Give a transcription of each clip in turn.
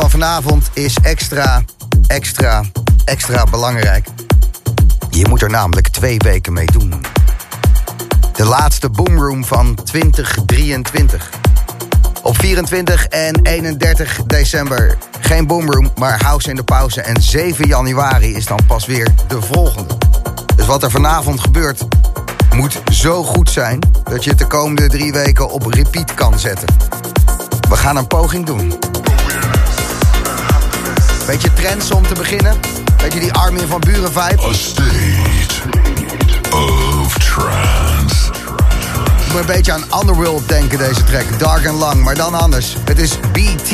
van vanavond is extra, extra, extra belangrijk. Je moet er namelijk twee weken mee doen. De laatste Boomroom van 2023. Op 24 en 31 december geen Boomroom, maar House in de Pauze. En 7 januari is dan pas weer de volgende. Dus wat er vanavond gebeurt, moet zo goed zijn... dat je het de komende drie weken op repeat kan zetten. We gaan een poging doen. Beetje trends om te beginnen. Beetje die Armin van Buren vibe. A state of trance. Ik moet een beetje aan Underworld denken deze track. Dark en lang, maar dan anders. Het is BT.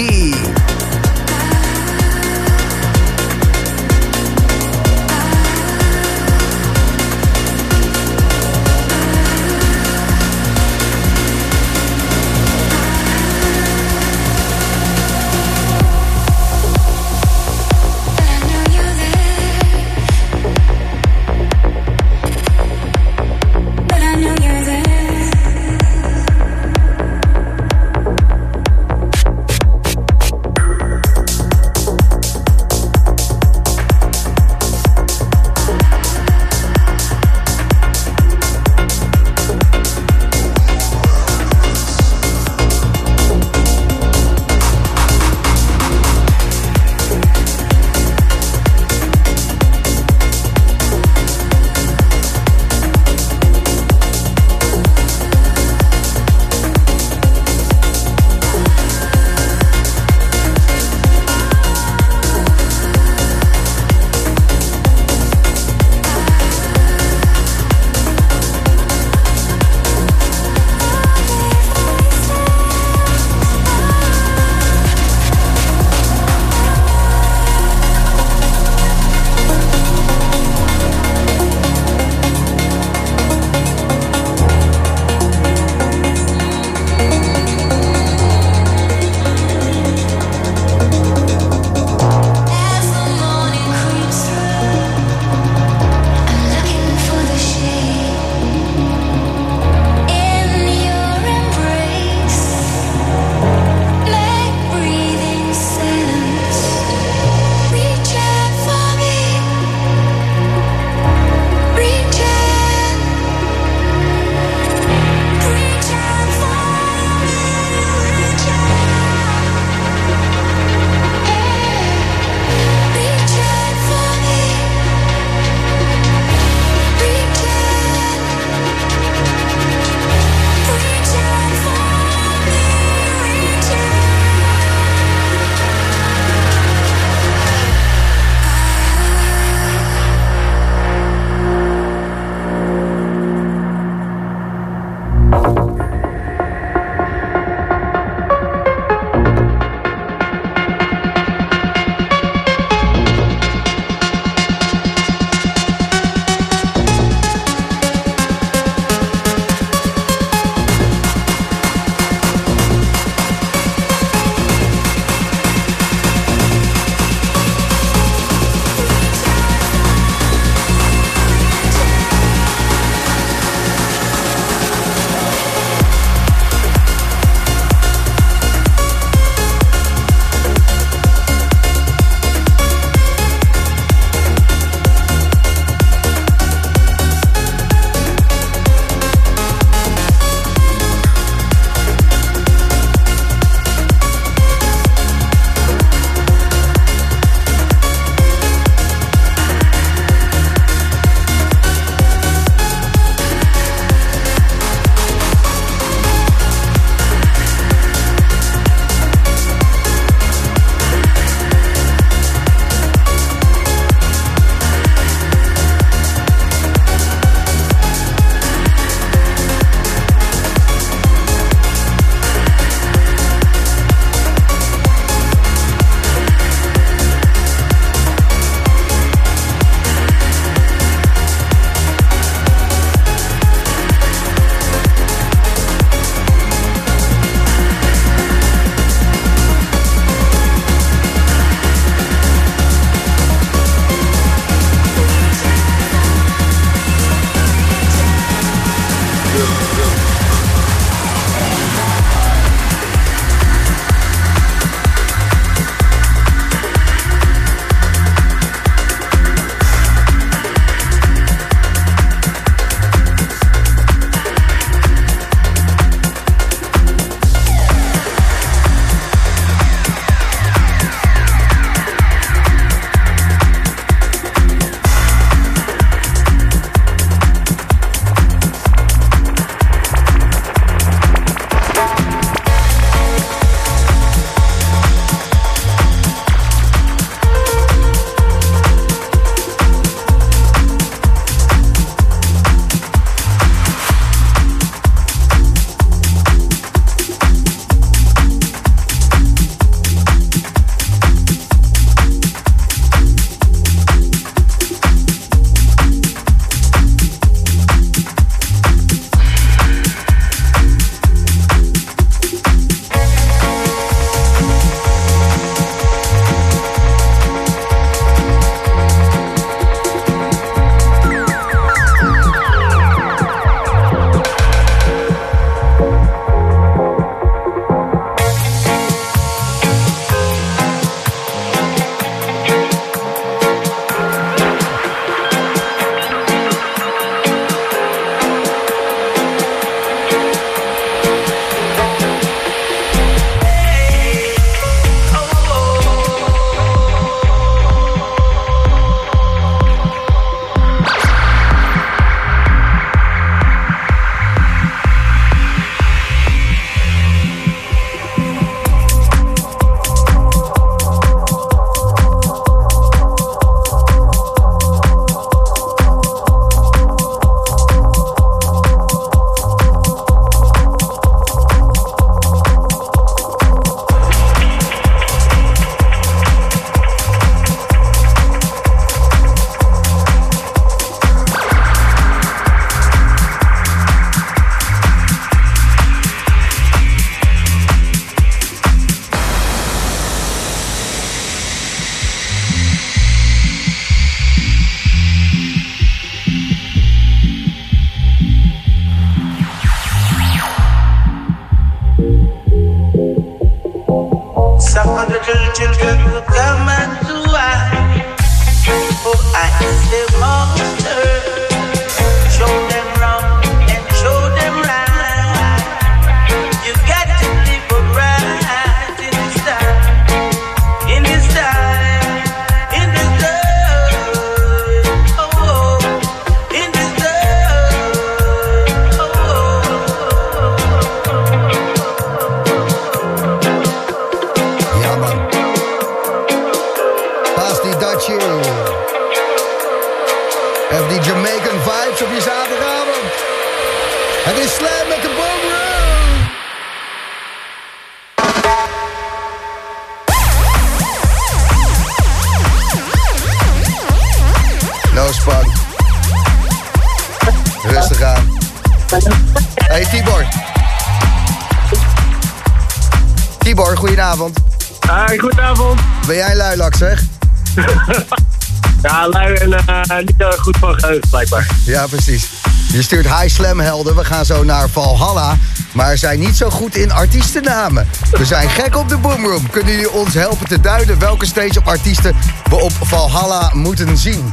Geheugen, blijkbaar. Ja, precies. Je stuurt High Slam helden. We gaan zo naar Valhalla. Maar zijn niet zo goed in artiestennamen. We zijn gek op de Boomroom. Kunnen jullie ons helpen te duiden welke stage op artiesten we op Valhalla moeten zien?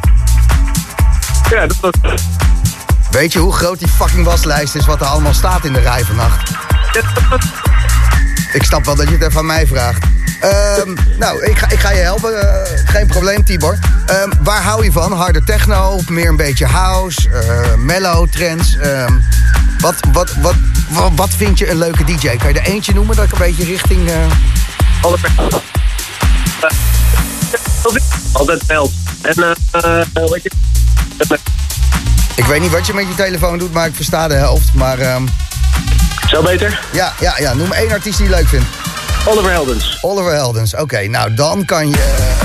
Ja, dat was... Weet je hoe groot die fucking waslijst is wat er allemaal staat in de rij vannacht? Ik snap wel dat je het even aan mij vraagt. Um, nou, ik ga, ik ga je helpen. Uh, geen probleem, Tibor. Um, waar hou je van? Harde techno meer een beetje house? Uh, mellow trends? Um, wat, wat, wat, wat, wat, vind je een leuke DJ? Kan je er eentje noemen dat ik een beetje richting... Uh... Alle Altijd veld. En uh, wat je... Ik weet niet wat je met je telefoon doet, maar ik versta de helft. Maar, um... Zo beter? Ja, ja, ja, noem één artiest die je leuk vindt. Oliver Heldens. Oliver Heldens, oké. Okay, nou, dan kan je...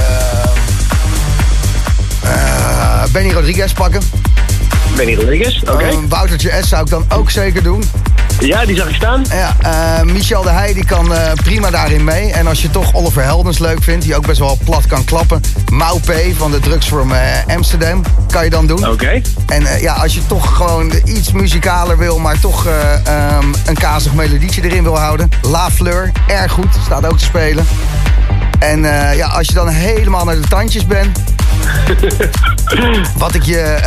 Benny Rodriguez pakken. Benny Rodriguez, oké. Okay. Uh, Woutertje S zou ik dan ook zeker doen. Ja, die zag ik staan. Ja, uh, Michel de Heij die kan uh, prima daarin mee. En als je toch Oliver Heldens leuk vindt, die ook best wel plat kan klappen. Mau P van de Drugs from uh, Amsterdam kan je dan doen. Oké. Okay. En ja, als je toch gewoon iets muzikaler wil, maar toch um, een kazig melodietje erin wil houden. La Fleur, erg goed, staat ook te spelen. En ja, als je dan helemaal naar de tandjes bent, wat ik je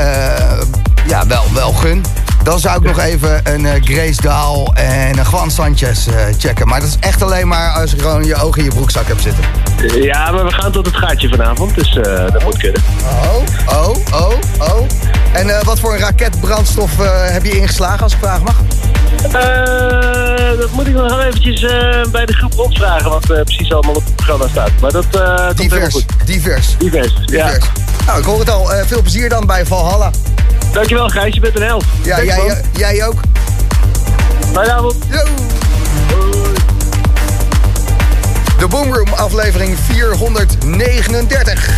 ja, wel, wel gun. Dan zou ik nog even een uh, Grace Daal en een Juan Sanchez uh, checken. Maar dat is echt alleen maar als je gewoon je ogen in je broekzak hebt zitten. Ja, maar we gaan tot het gaatje vanavond, dus uh, dat moet kunnen. Oh, oh, oh, oh. En wat voor een raketbrandstof heb je ingeslagen, als ik vragen mag? Dat moet ik nog eventjes bij de groep opvragen, wat precies allemaal op het programma staat. Maar dat divers, goed. divers, divers. Divers, ja. Nou, ik hoor het al. veel plezier dan bij Valhalla. Dankjewel Gijs, je bent een held. Ja, Thanks, jij, jij ook. Goedenavond. Yo. De Boomroom aflevering 439.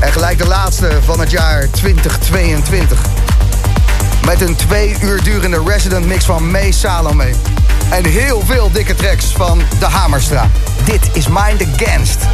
En gelijk de laatste van het jaar 2022. Met een twee uur durende resident mix van May Salome. En heel veel dikke tracks van De Hamerstra. Dit is Mind Against.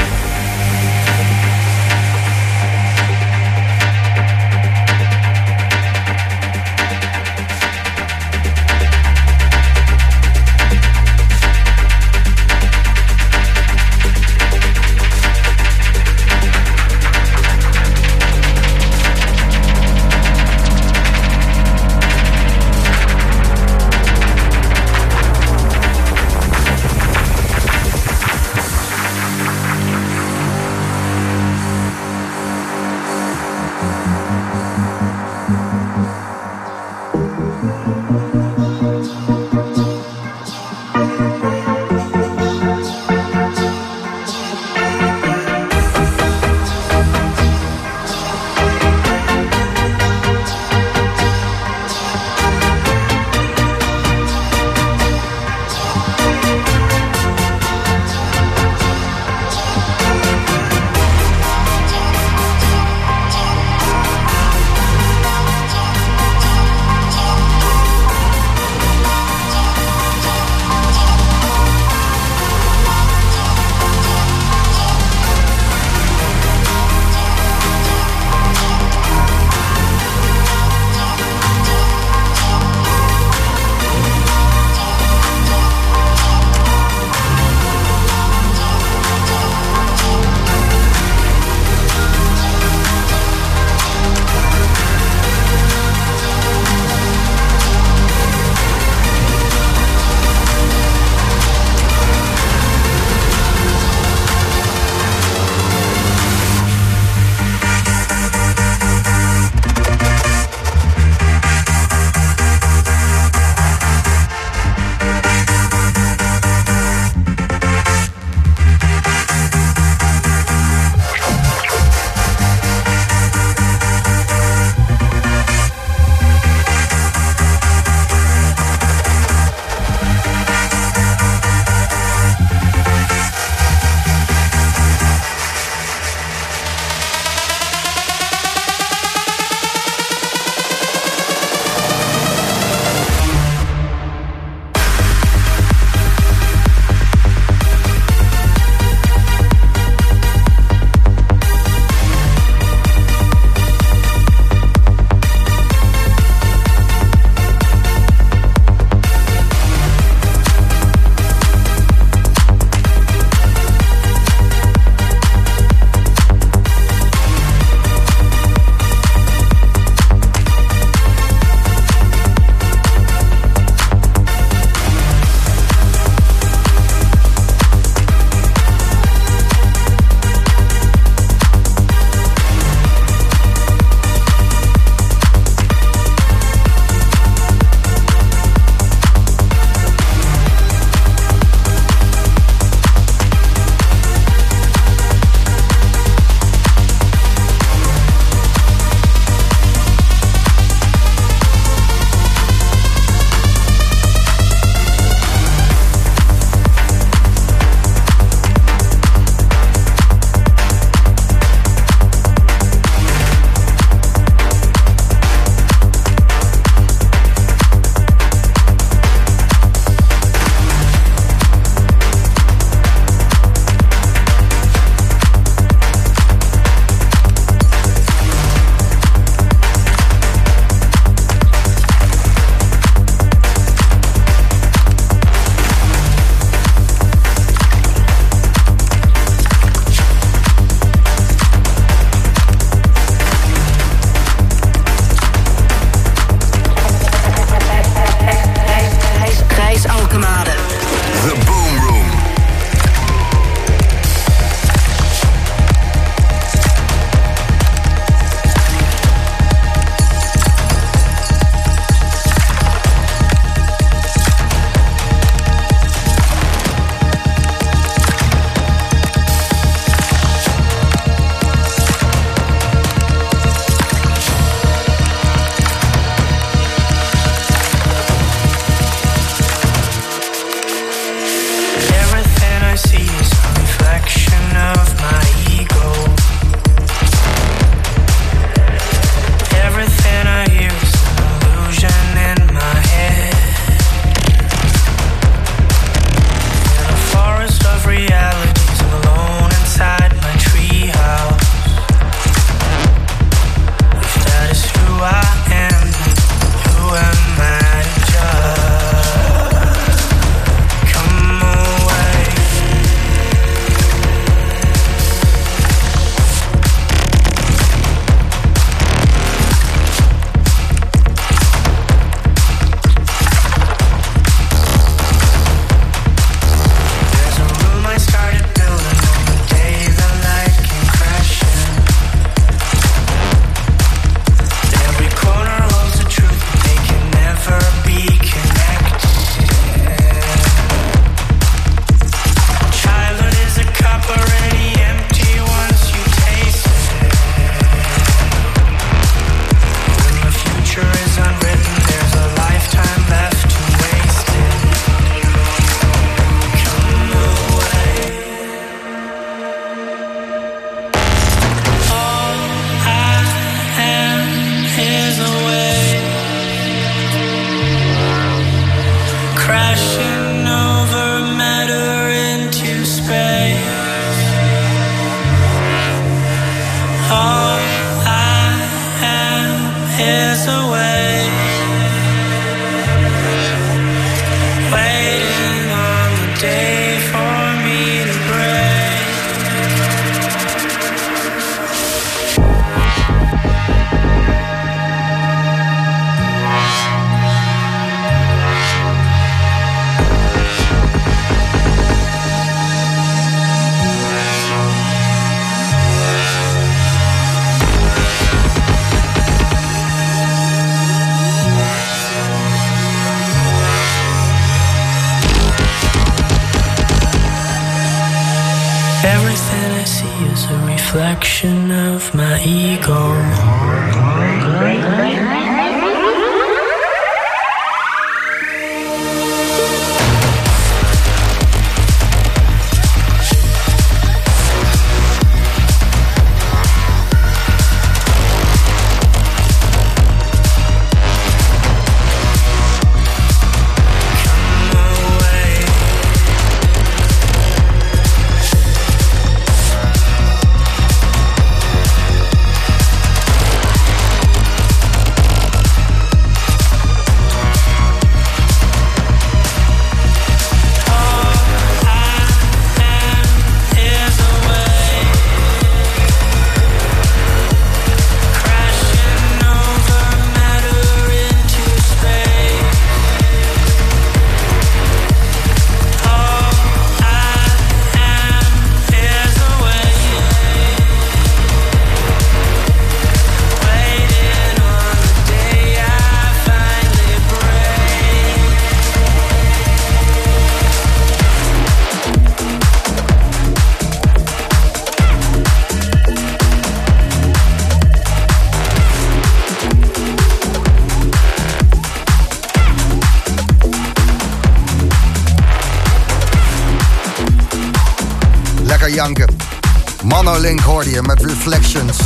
Link hoorde je met Reflections.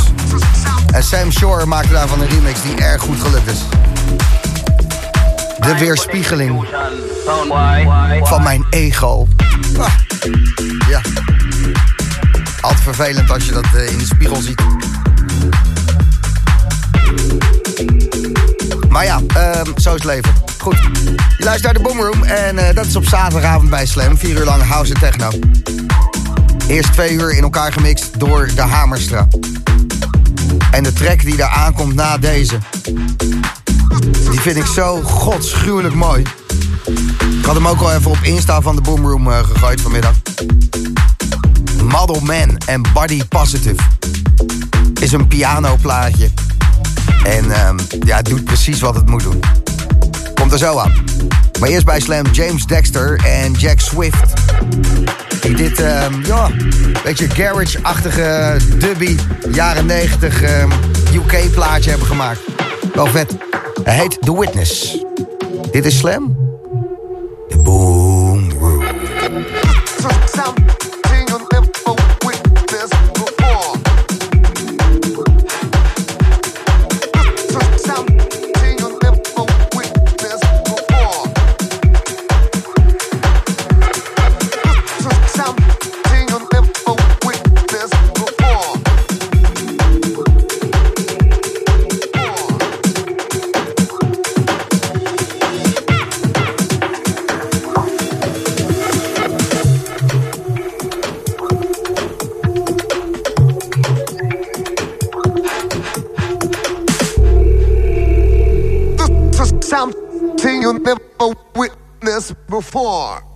En Sam Shore maakte daarvan een remix die erg goed gelukt is. De weerspiegeling van mijn ego. Ah, ja. Altijd vervelend als je dat eh, in de spiegel ziet. Maar ja, uh, zo is het leven. Goed. Je luistert naar de Boomroom en uh, dat is op zaterdagavond bij Slam. Vier uur lang house en techno. Eerst twee uur in elkaar gemixt door de Hamerstra. En de track die daar aankomt na deze... die vind ik zo godsgruwelijk mooi. Ik had hem ook al even op Insta van de Boomroom uh, gegooid vanmiddag. Model Man en Body Positive. Is een pianoplaatje. En um, ja, het doet precies wat het moet doen. Komt er zo aan. Maar eerst bij Slam James Dexter en Jack Swift. Die dit, uh, ja, beetje garage-achtige dubby, jaren 90 uh, UK plaatje hebben gemaakt. Wel vet. Hij heet The Witness. Dit is Slam. The Boom four.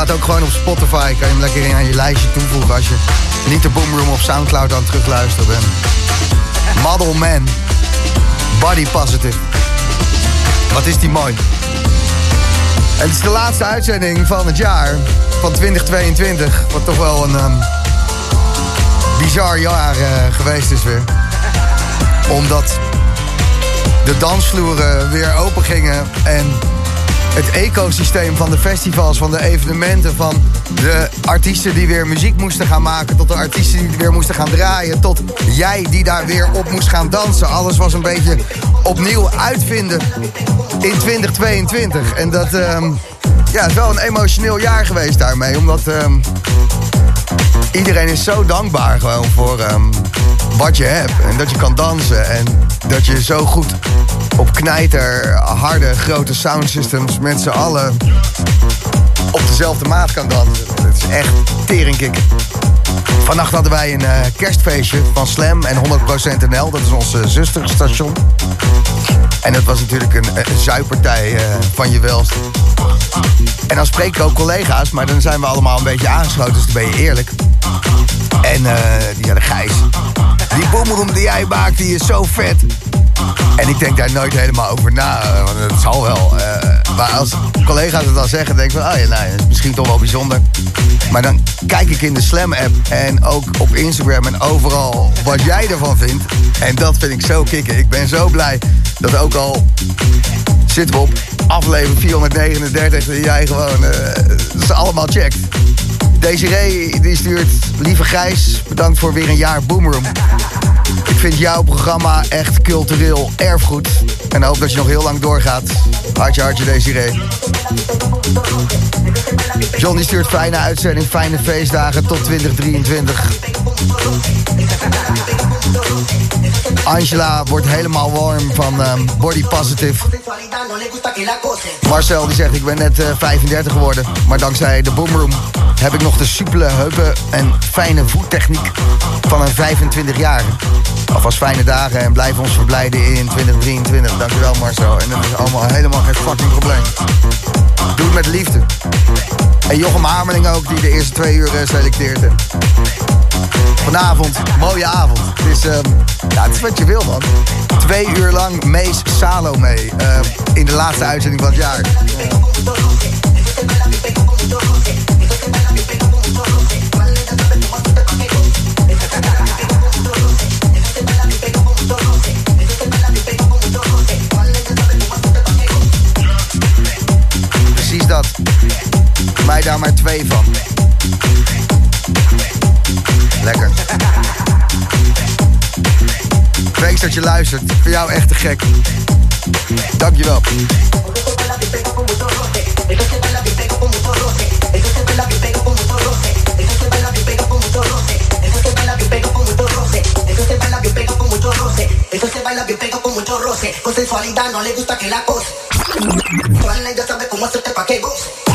Staat ook gewoon op Spotify. Kan je hem lekker in aan je lijstje toevoegen als je niet de Boomroom op Soundcloud aan het terugluisteren bent. Model Man. Body Positive. Wat is die mooi. En het is de laatste uitzending van het jaar. Van 2022. Wat toch wel een ehm, bizar jaar eh, geweest is weer. Omdat de dansvloeren weer open gingen en het ecosysteem van de festivals, van de evenementen, van de artiesten die weer muziek moesten gaan maken, tot de artiesten die weer moesten gaan draaien, tot jij die daar weer op moest gaan dansen. Alles was een beetje opnieuw uitvinden in 2022. En dat ehm, ja, is wel een emotioneel jaar geweest daarmee, omdat ehm, iedereen is zo dankbaar gewoon voor ehm, wat je hebt. En dat je kan dansen. En dat je zo goed op knijter, harde, grote soundsystems met z'n allen op dezelfde maat kan dansen. Het is echt teringkick. Vannacht hadden wij een eh, kerstfeestje van Slam en 100% NL. Dat is ons eh, zusterstation. En dat was natuurlijk een, een zuipartij eh, van je welst. En dan spreek ik ook collega's, maar dan zijn we allemaal een beetje aangesloten, dus dan ben je eerlijk. En eh die hadden Gijs. Die boomroom die jij maakt, die is zo vet. En ik denk daar nooit helemaal over na, eh, want het zal wel. eh, maar als collega's het dan zeggen, denk ik van, oh ja, nou, dat is misschien toch wel bijzonder. Maar dan kijk ik in de Slam-app en ook op Instagram en overal wat jij ervan vindt. En dat vind ik zo kicken. Ik ben zo blij dat ook al zitten we op aflevering 439 dat jij gewoon eh, ze allemaal checkt. Desiree die stuurt, lieve Gijs, bedankt voor weer een jaar Boomroom. Vind jouw programma echt cultureel erfgoed. En hoop dat je nog heel lang doorgaat. Hartje, hartje, Desiree. John die stuurt fijne uitzending, fijne feestdagen tot 2023. Angela wordt helemaal warm van ehm, Body Positive. Marcel die zegt ik ben net eh, 35 geworden. Maar dankzij de Boomroom heb ik nog de soepele heupen en fijne voettechniek van een 25-jarige. Alvast fijne dagen en blijf ons verblijden in 2023. Dankjewel Marcel. En dat is allemaal helemaal geen fucking probleem. Doe het met liefde. En Jochem Hamerling ook, die de eerste twee uur eh, selecteert. En Vanavond, mooie avond. Het is, ehm, ja, het wat je wil, man. Twee uur lang Mees Salome eh, in de laatste uitzending van het jaar. Daar maar twee van. Lekker. Thanks dat je luistert. Voor jou echt te gek. Dankjewel. Eso se pego con mucho roce. Con sensualidad no le gusta que la sabe cómo.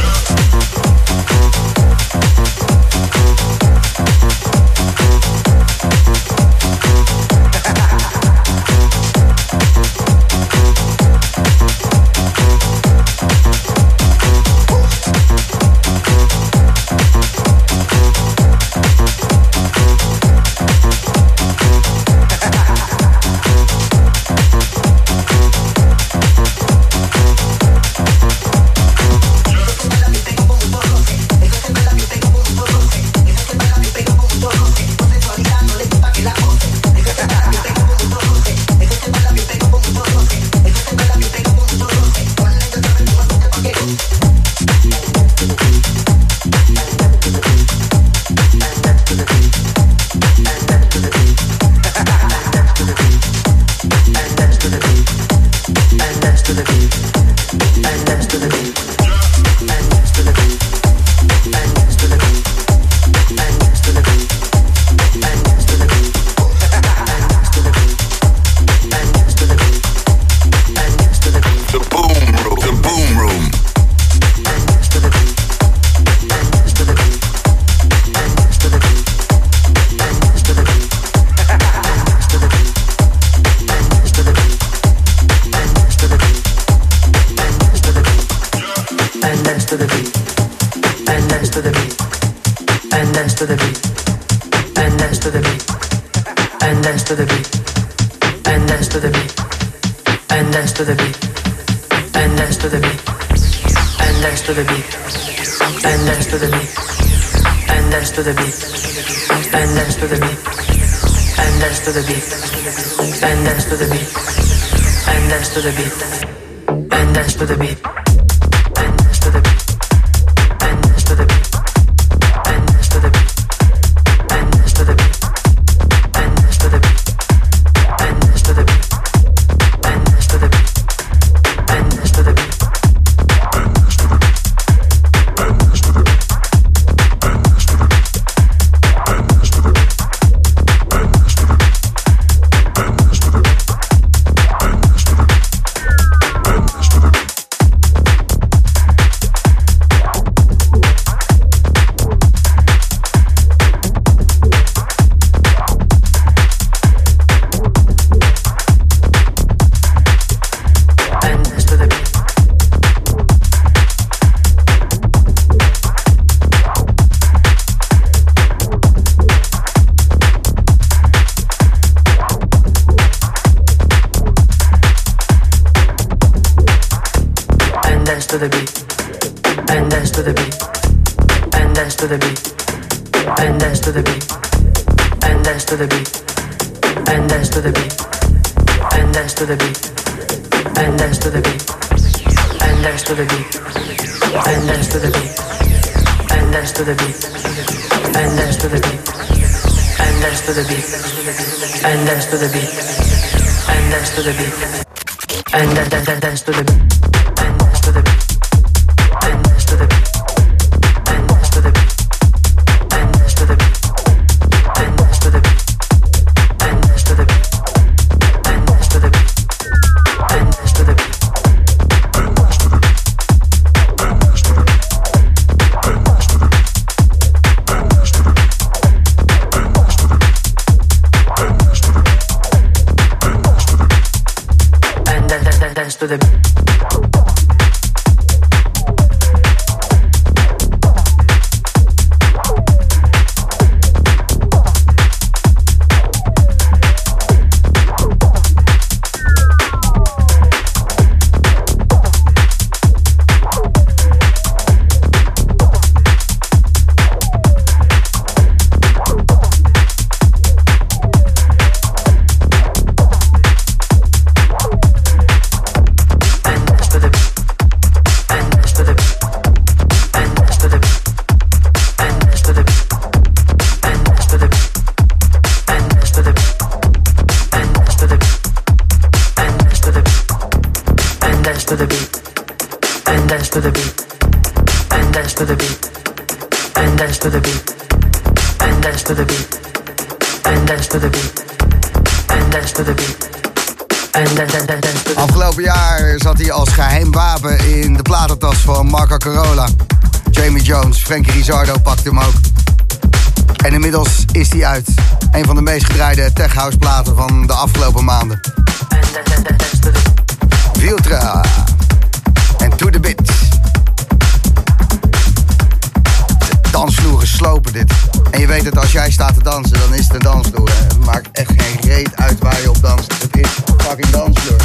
Weet het, als jij staat te dansen, dan is het een. Het maakt echt geen reet uit waar je op danst. Het is fucking dansvloer.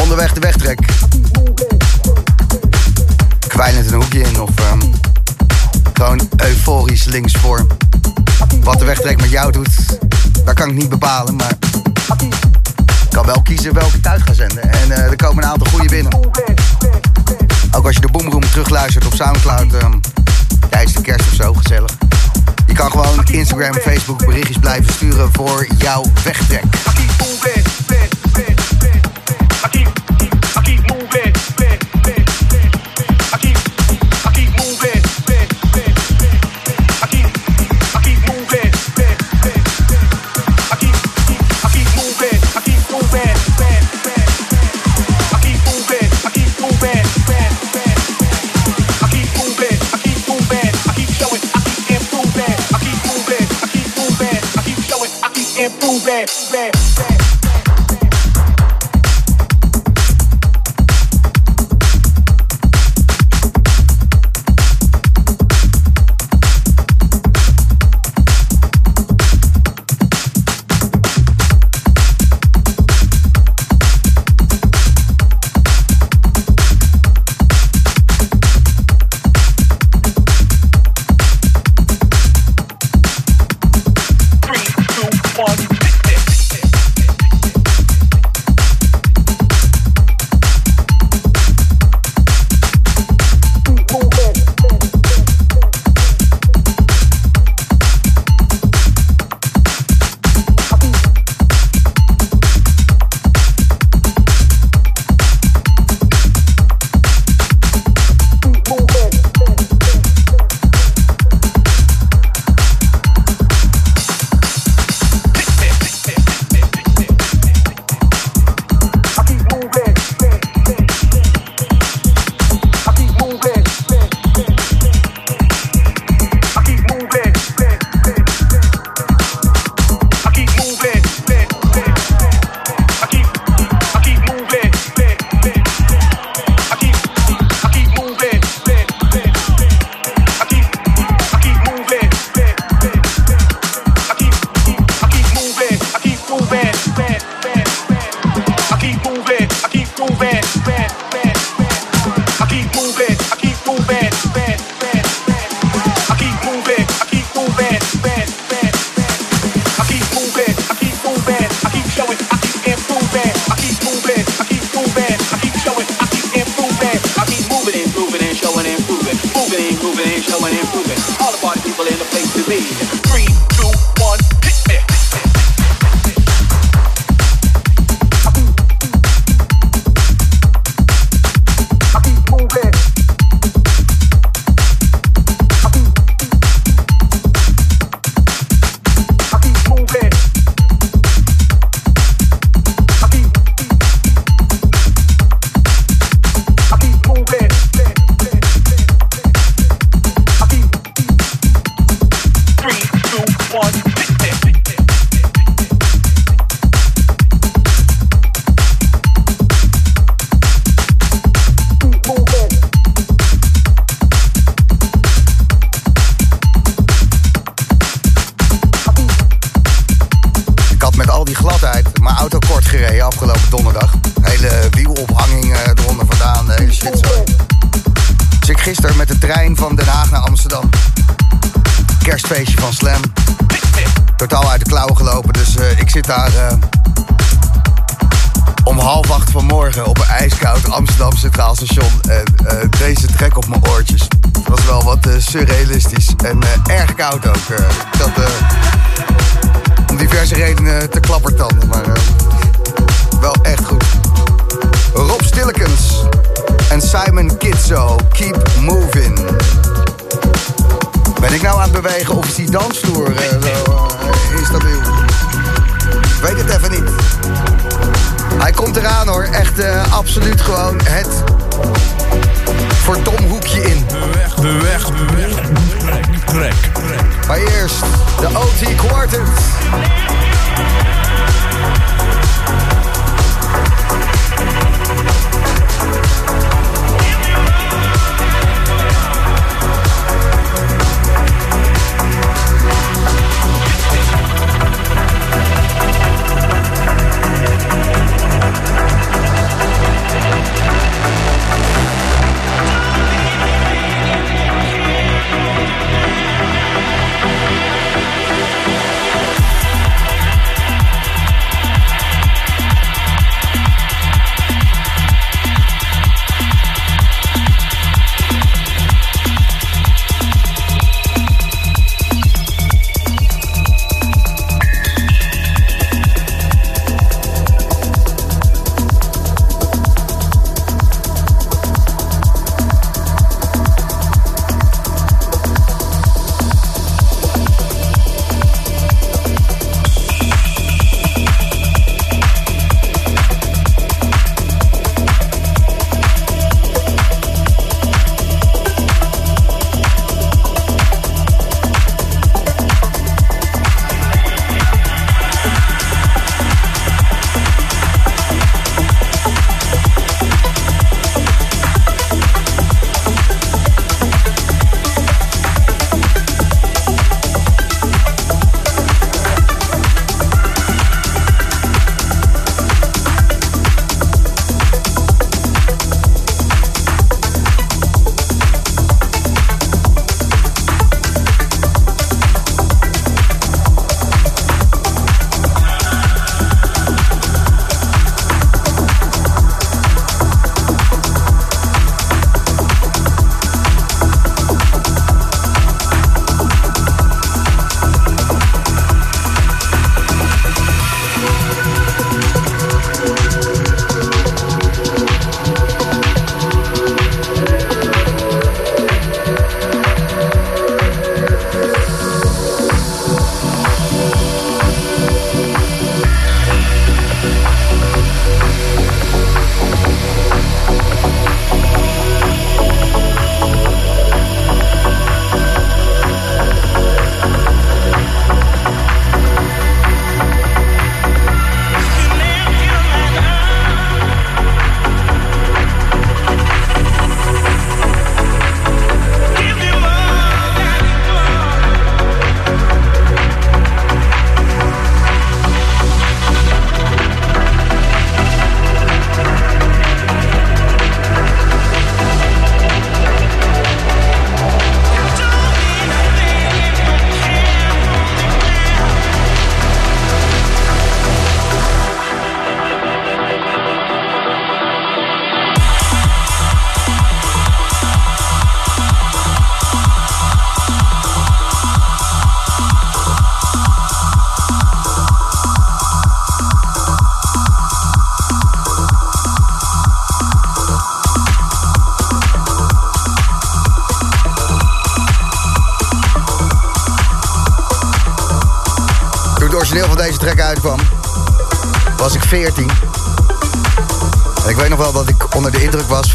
Onderweg de wegtrek. Kwijlend een hoekje in of ehm, gewoon euforisch linksvoor. Wat de wegtrek met jou doet, dat kan ik niet bepalen, maar ik kan wel kiezen welke ik ga zenden. En eh, er komen een aantal goede binnen. Ook als je de Boomroom terugluistert op Soundcloud ehm, tijdens de kerst of zo, gezellig. Je kan gewoon Instagram, Facebook berichtjes blijven sturen voor jouw wegtrek. Ik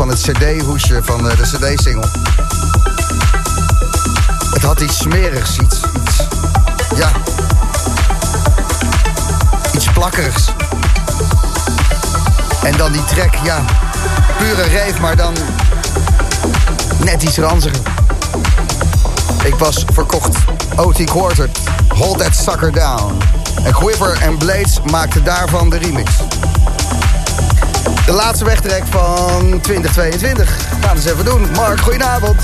van het cd-hoesje van eh, de cd-single. Het had iets smerigs, iets. Ja. Iets plakkerigs. En dan die track, ja. Pure reef, maar dan net iets ranziger. Ik was verkocht. OT Quartet, Hold That Sucker Down. En Quiver en Blades maakten daarvan de remix. De laatste wegtrek van 2022. Gaan we eens even doen. Mark, goedenavond.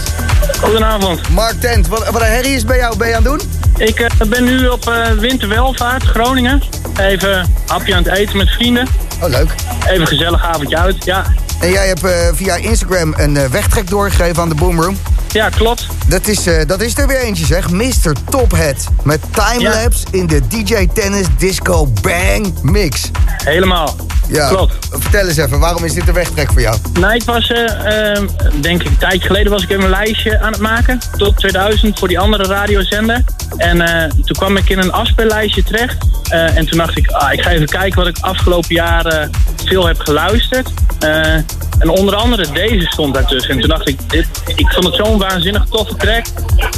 Goedenavond. Mark Tent, wat, wat een herrie is bij jou, ben je aan het doen? Ik eh, ben nu op eh, winterwelvaart, Groningen. Even hapje aan het eten met vrienden. Oh, leuk. Even een gezellig avondje uit. Ja, En jij hebt eh, via Instagram een wegtrek doorgegeven aan de Boomroom. ja klopt. Dat is, dat is er weer eentje, zeg. Mr. Tophead. Met timelapse in de DJ Tennis Disco Bang Mix. Helemaal. Ja, Klopt. Vertel eens even, waarom is dit een wegtrek voor jou? Nou, ik was, eh, ehm, denk ik, een tijdje geleden was ik even een lijstje aan het maken. Tot 2000 voor die andere radiozender. En eh, toen kwam ik in een afspeellijstje terecht. Eh, en toen dacht ik, ah, ik ga even kijken wat ik afgelopen jaren veel heb geluisterd. En onder andere deze stond daartussen. En toen dacht ik, dit, ik vond het zo'n waanzinnig toffe track.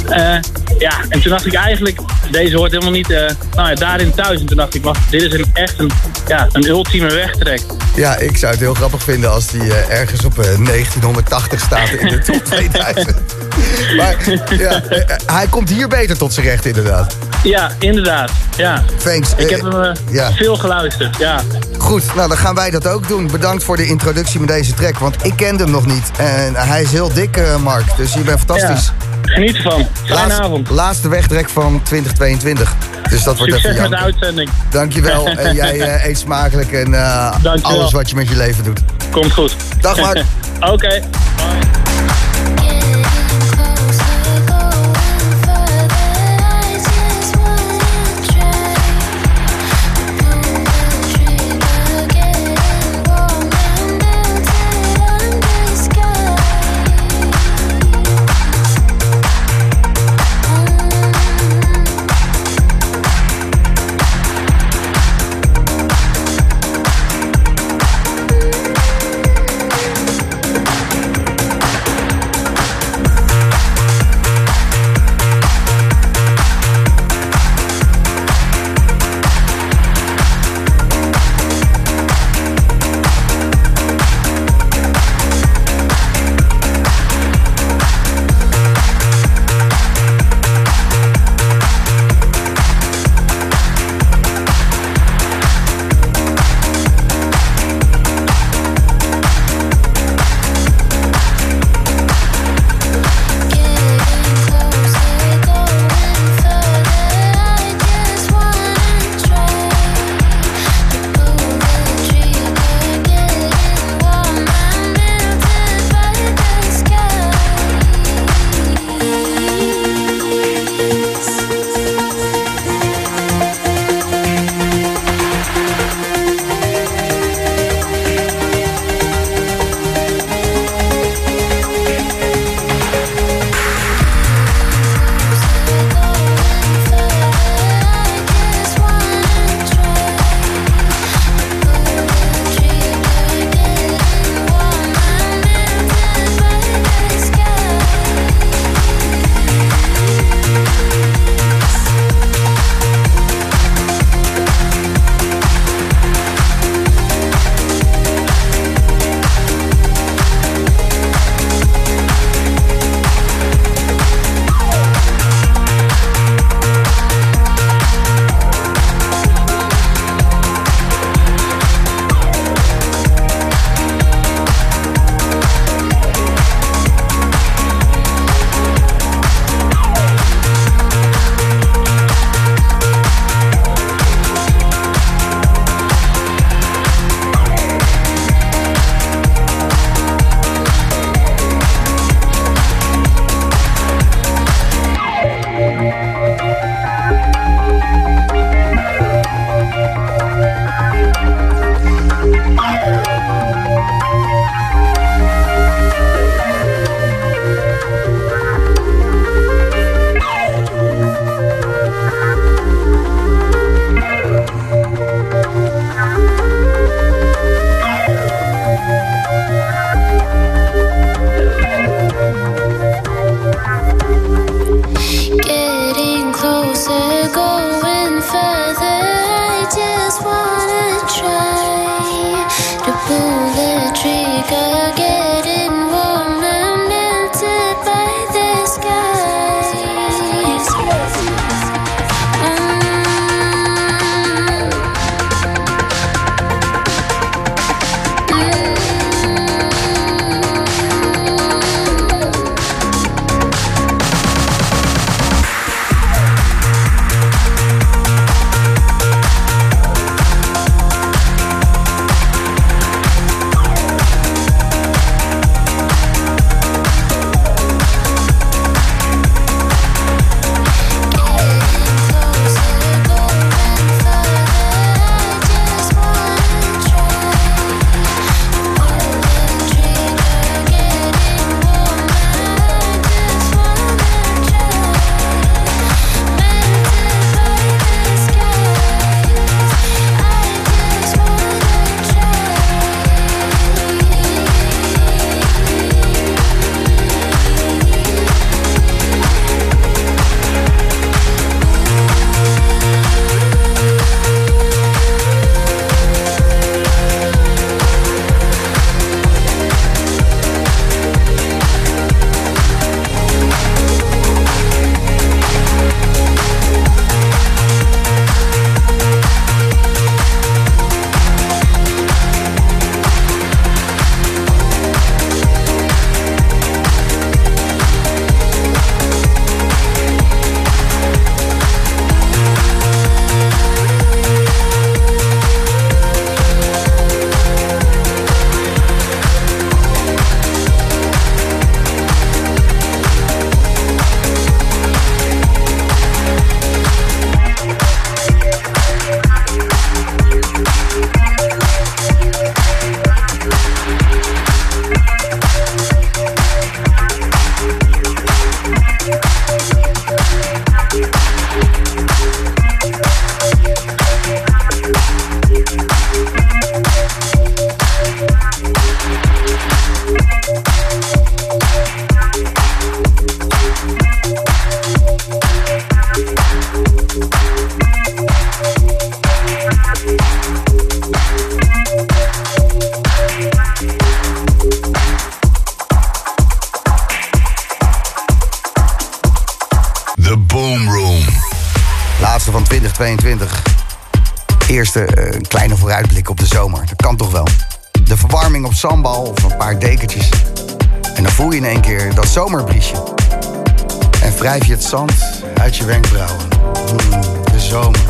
Eh, ja, en toen dacht ik eigenlijk, deze hoort helemaal niet eh, nou ja, daarin thuis. En toen dacht ik, wacht, dit is een, echt een, ja, een ultieme wegtrek. Ja, ik zou het heel grappig vinden als die eh, ergens op eh, 1980 staat in de top 2000. maar ja, hij komt hier beter tot zijn recht inderdaad. Ja, inderdaad. Ja. Thanks. Ik heb hem ja. veel geluisterd, ja. Goed, nou dan gaan wij dat ook doen. Bedankt voor de introductie met deze track, want ik kende hem nog niet. En hij is heel dik, eh, Mark, dus je bent fantastisch. ja. Geniet ervan. Fijne Laatste- avond. Laatste wegtrek van 2022. Dus dat wordt Succes met de uitzending. Dankjewel. En jij eh, eet smakelijk en eh, alles wat je met je leven doet. Komt goed. Dag, Mark. Oké. 2022. Eerste eh, kleine vooruitblik op de zomer. Dat kan toch wel. De verwarming op zandbal of een paar dekentjes. En dan voel je in één keer dat zomerbriesje. En wrijf je het zand uit je wenkbrauwen. Mm, de zomer.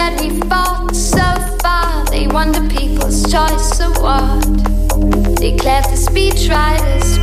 that we've fought so far. They wonder people's choice of what. Declared the speechwriters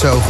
zo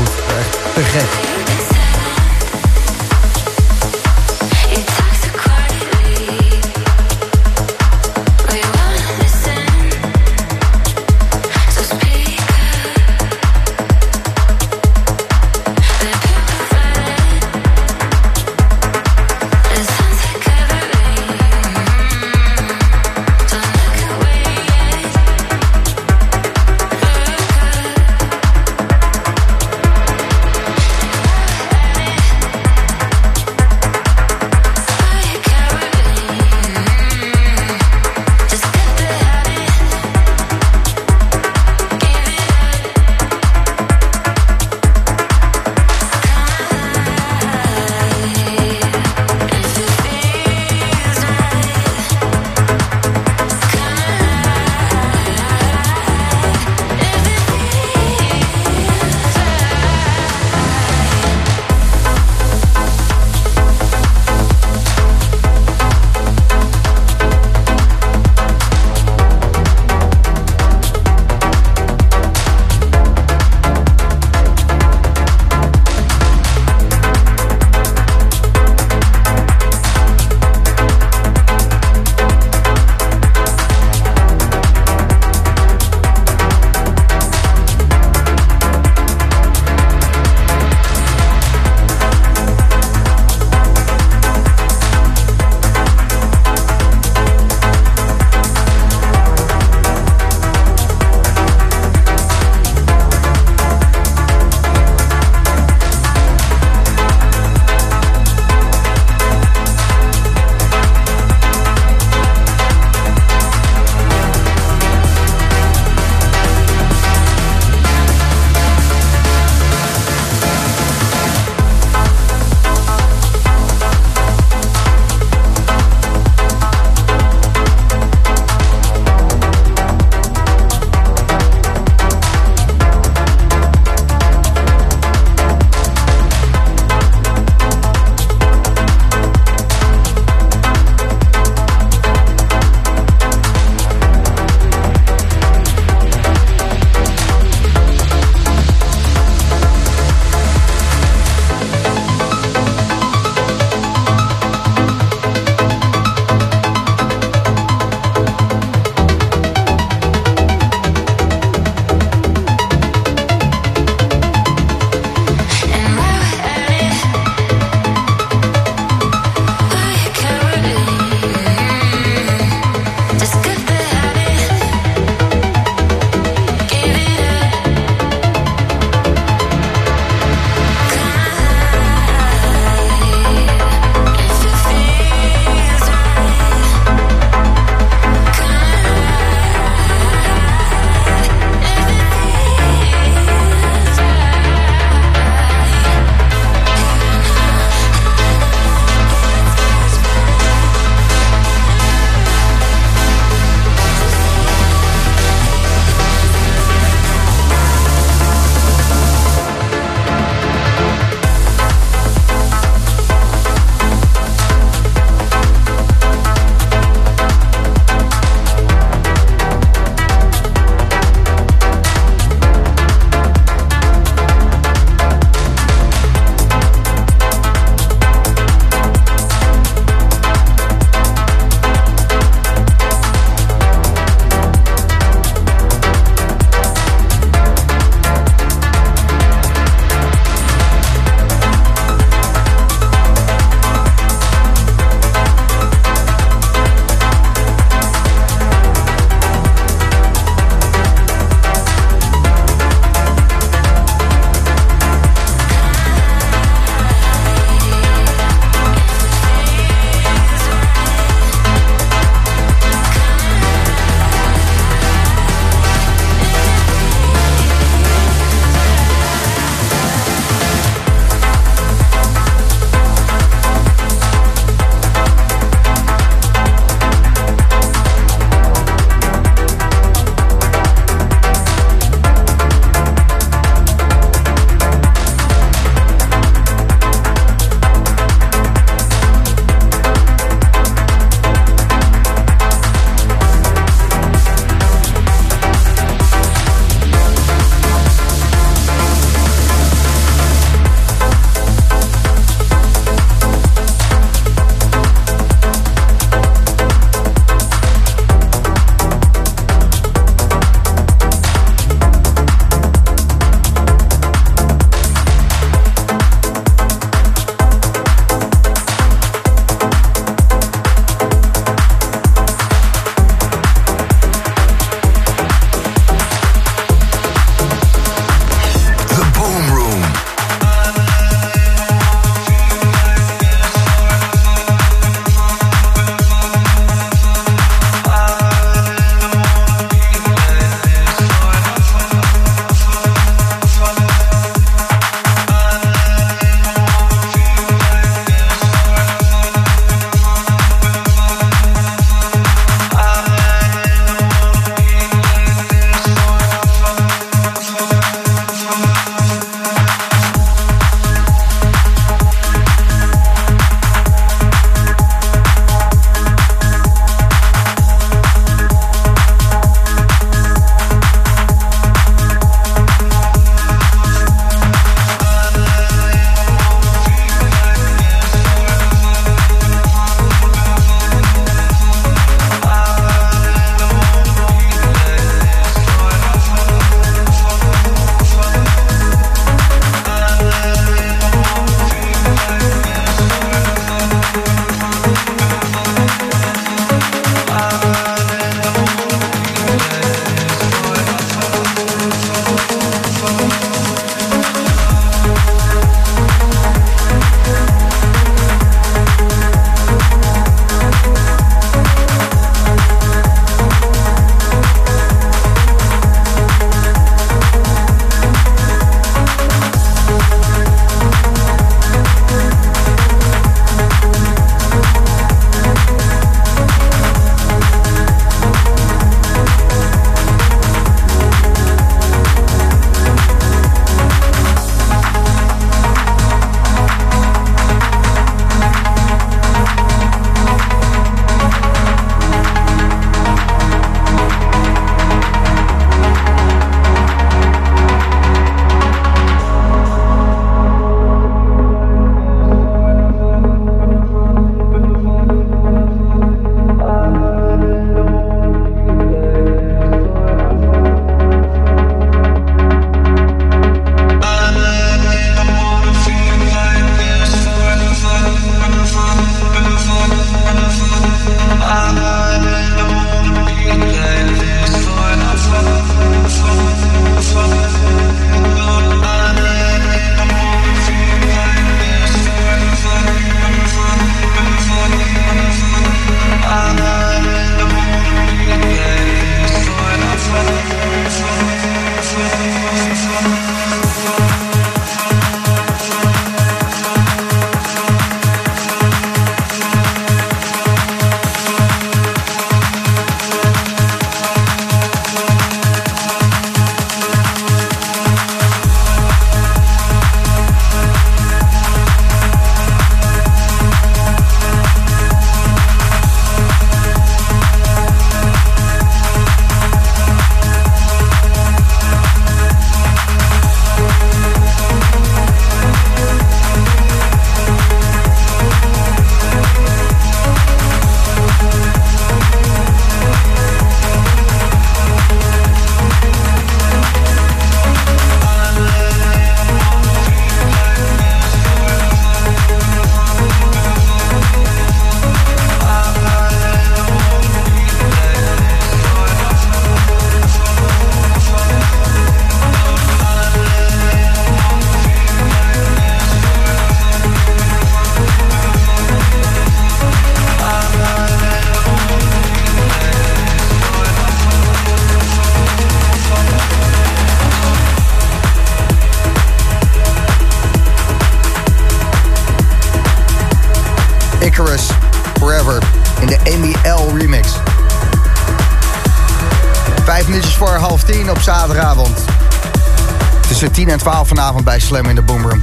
bij Slam in de Boomroom.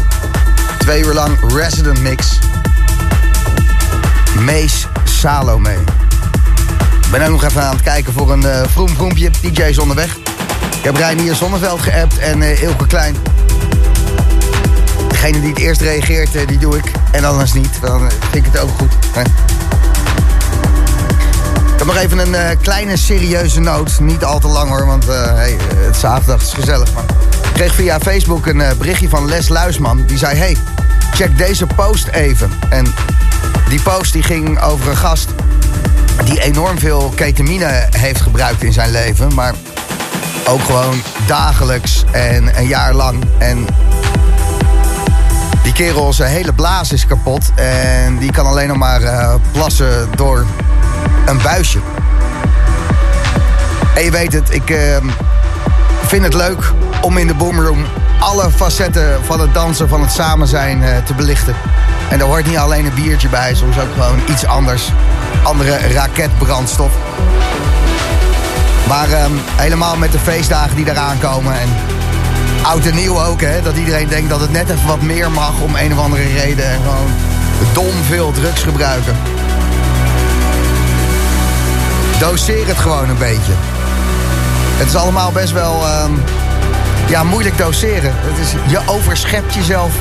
Twee uur lang Resident Mix. Mees Salome. Ik ben ook nog even aan het kijken voor een uh, vroom vroempje. DJ is onderweg. Ik heb Reinier Zonneveld geappt en uh, Ilke Klein. Degene die het eerst reageert, uh, die doe ik. En anders niet. Dan vind ik het ook goed. Hè? Ik heb nog even een kleine serieuze noot. Niet al te lang hoor, want hey, het zaterdag, is gezellig. Maar kreeg via Facebook een uh, berichtje van Les Luisman. Die zei, hey, check deze post even. En die post die ging over een gast die enorm veel ketamine heeft gebruikt in zijn leven. Maar ook gewoon dagelijks en een jaar lang. En die kerel, zijn hele blaas is kapot. En die kan alleen nog maar uh, plassen door een buisje. En je weet het, ik uh, vind het leuk om in de boomroom alle facetten van het dansen, van het samen zijn uh, te belichten. En daar hoort niet alleen een biertje bij, soms ook gewoon iets anders. Andere raketbrandstof. Maar um, helemaal met de feestdagen die eraan komen. En oud en nieuw ook, hè. Dat iedereen denkt dat het net even wat meer mag om een of andere reden. En gewoon dom veel drugs gebruiken. Doseer het gewoon een beetje. Het is allemaal best wel um, ja, moeilijk doseren. Het is, je overschept jezelf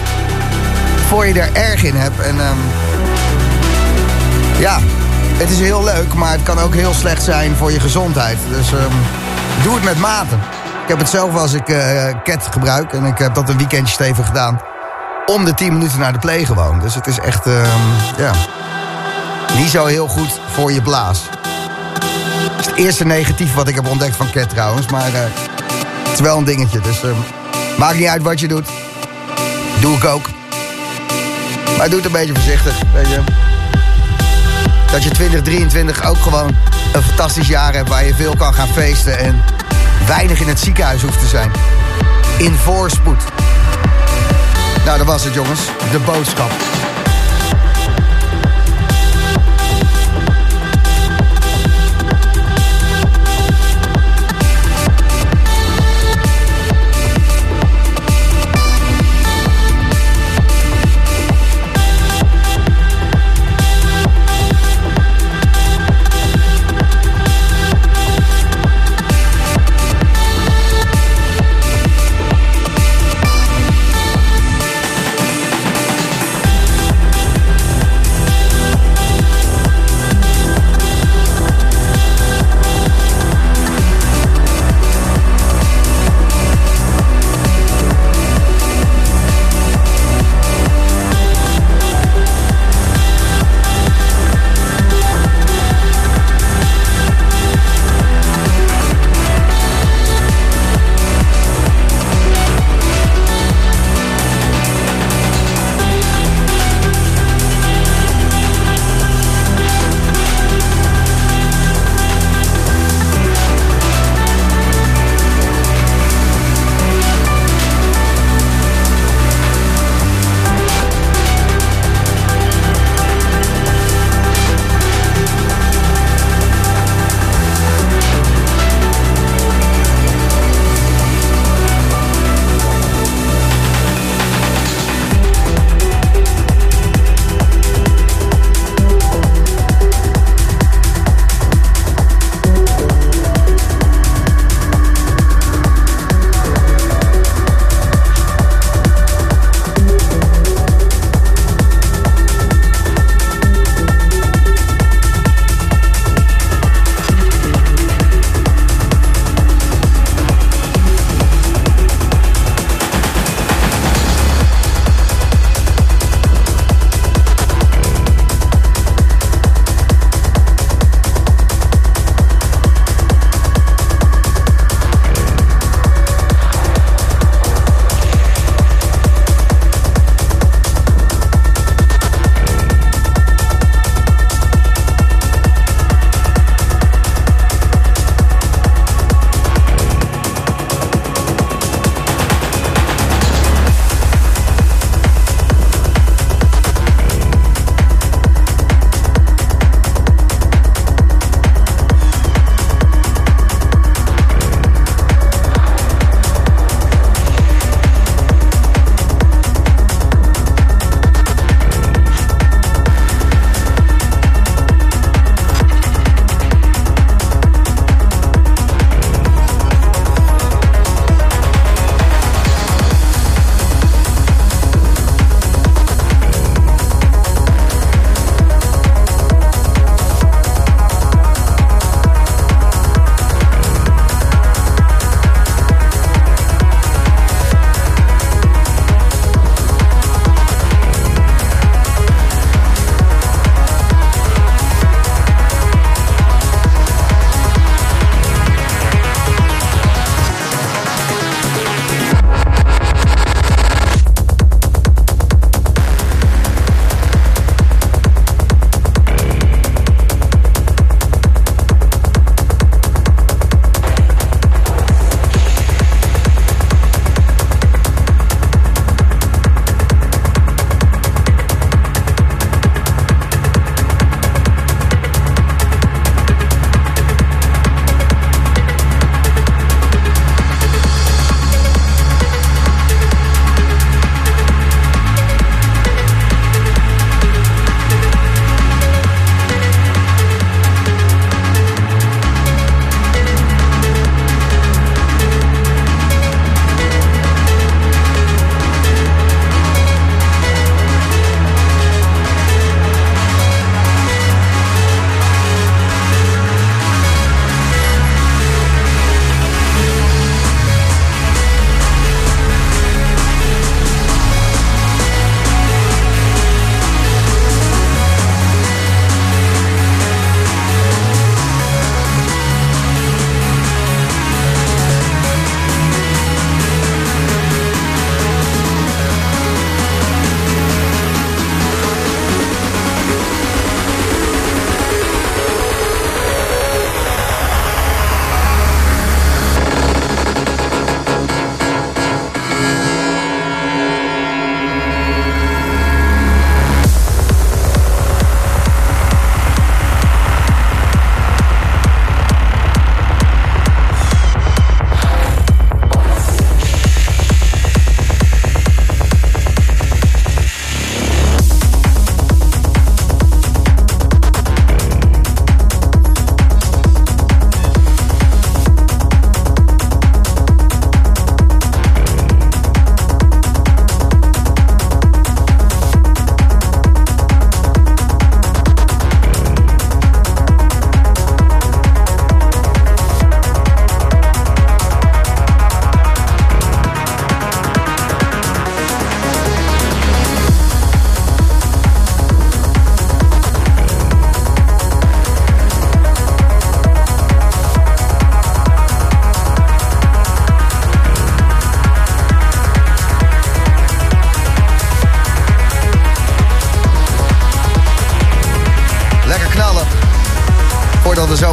voor je er erg in hebt. En um, ja, het is heel leuk, maar het kan ook heel slecht zijn voor je gezondheid. Dus um, doe het met mate. Ik heb het zelf als ik uh, ket gebruik. En ik heb dat een weekendje stevig gedaan. Om de 10 minuten naar de play gewoon. Dus het is echt, um, ja, niet zo heel goed voor je blaas. Het is het eerste negatief wat ik heb ontdekt van ket trouwens. Maar het is wel een dingetje. Dus uh, maakt niet uit wat je doet. Doe ik ook. Maar doe het een beetje voorzichtig, weet je. Dat je 2023 ook gewoon een fantastisch jaar hebt... waar je veel kan gaan feesten en weinig in het ziekenhuis hoeft te zijn. In voorspoed. Nou, dat was het jongens. De boodschap.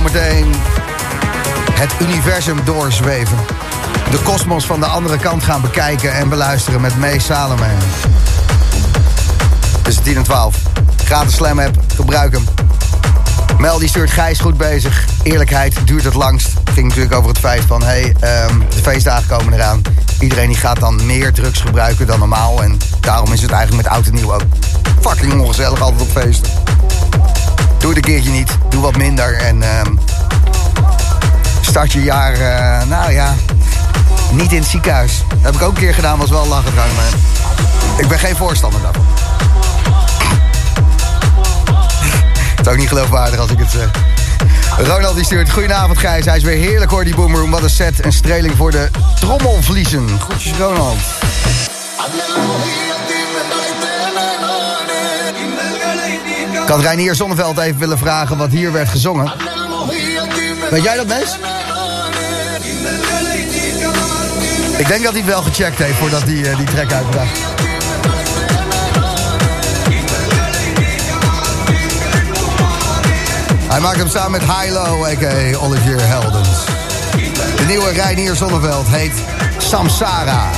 Zometeen het universum doorzweven. De kosmos van de andere kant gaan bekijken en beluisteren met Mees Salome. Tussen 10 en 12. Gratis Slam app, gebruik hem. Mel die stuurt Gijs goed bezig. Eerlijkheid duurt het langst. Ging natuurlijk over het feit van... hey, ehm, de feestdagen komen eraan. Iedereen die gaat dan meer drugs gebruiken dan normaal. En daarom is het eigenlijk met oud en nieuw ook fucking ongezellig altijd op feesten. Doe het een keertje niet. Doe wat minder. En ehm, start je jaar, eh, nou ja, niet in het ziekenhuis. Dat heb ik ook een keer gedaan, was wel lachen trouwens. Maar ik ben geen voorstander daarvan. Het is ook niet geloofwaardig als ik het zeg. Ronald die stuurt, goedenavond Gijs. Hij is weer heerlijk hoor, die boomroom. Wat een set en streling voor de trommelvliezen. Groetjes Ronald. Ik had Reinier Zonneveld even willen vragen wat hier werd gezongen. Weet jij dat, Mes? Ik denk dat hij het wel gecheckt heeft voordat hij eh, die track uitbracht. Hij maakt hem samen met Hilo, a.k.a. Olivier Heldens. De nieuwe Reinier Zonneveld heet Samsara.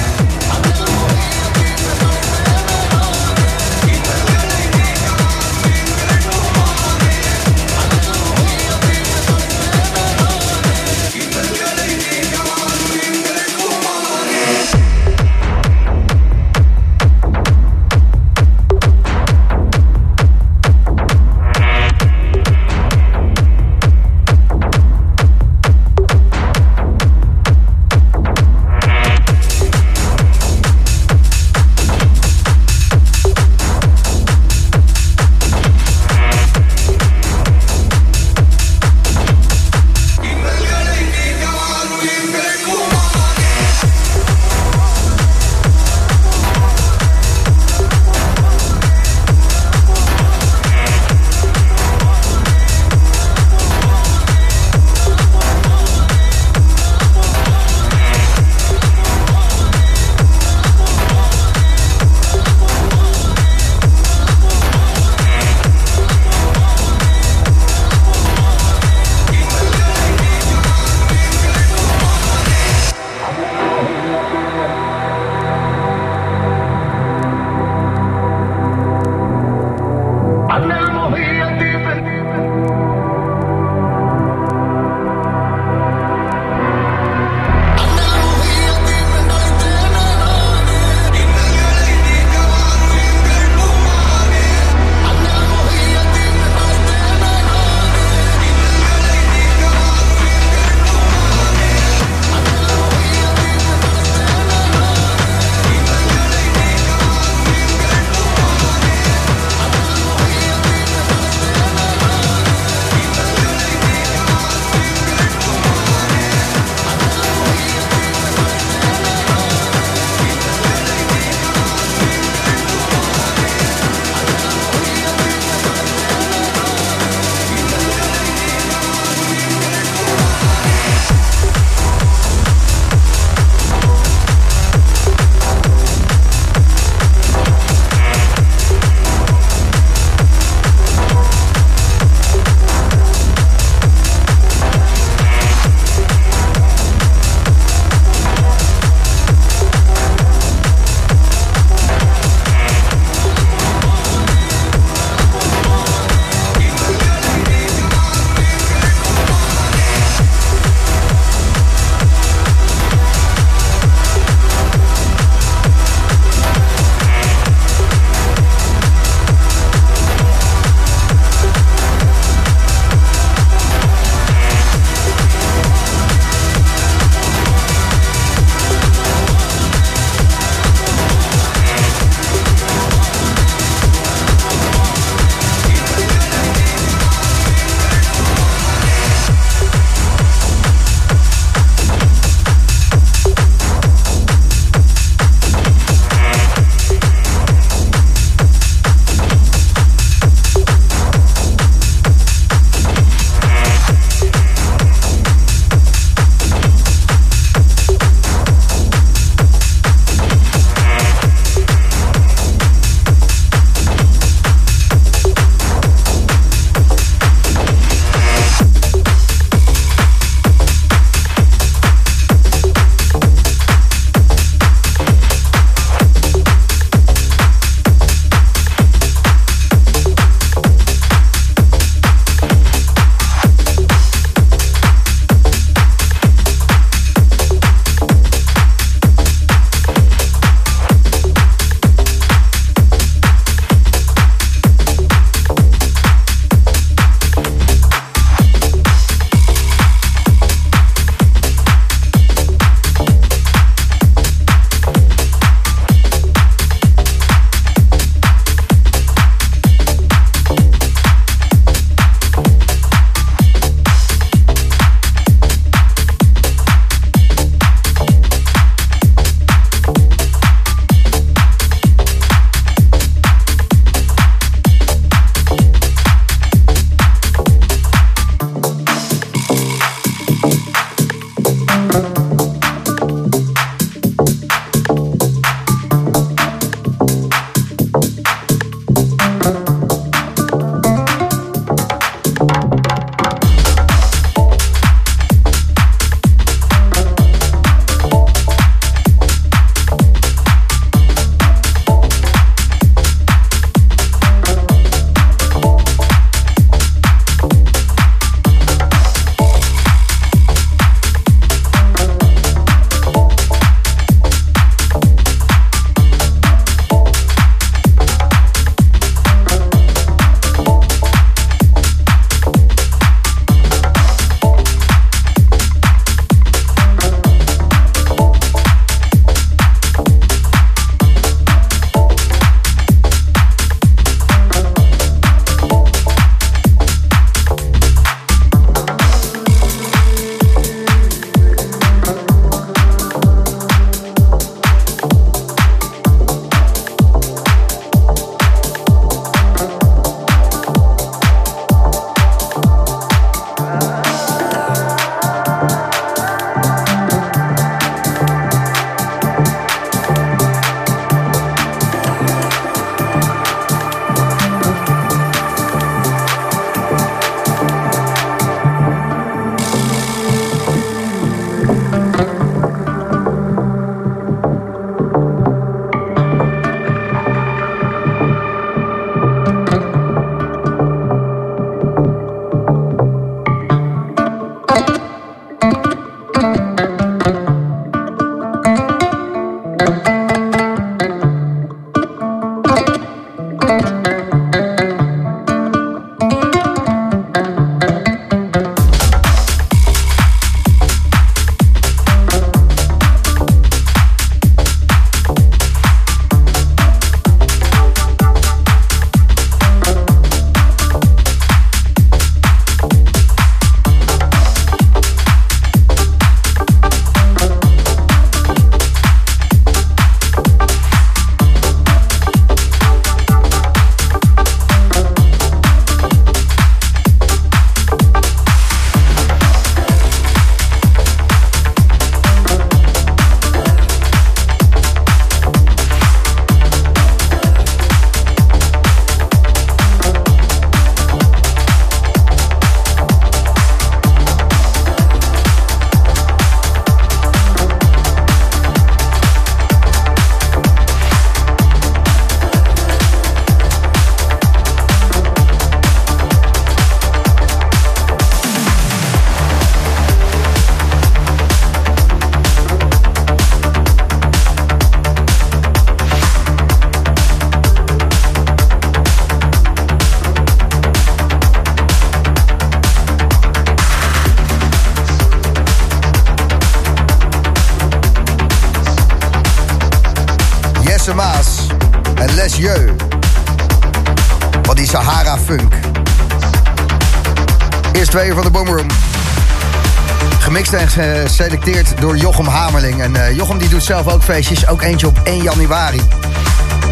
Zelf ook feestjes. Ook eentje op 1 januari.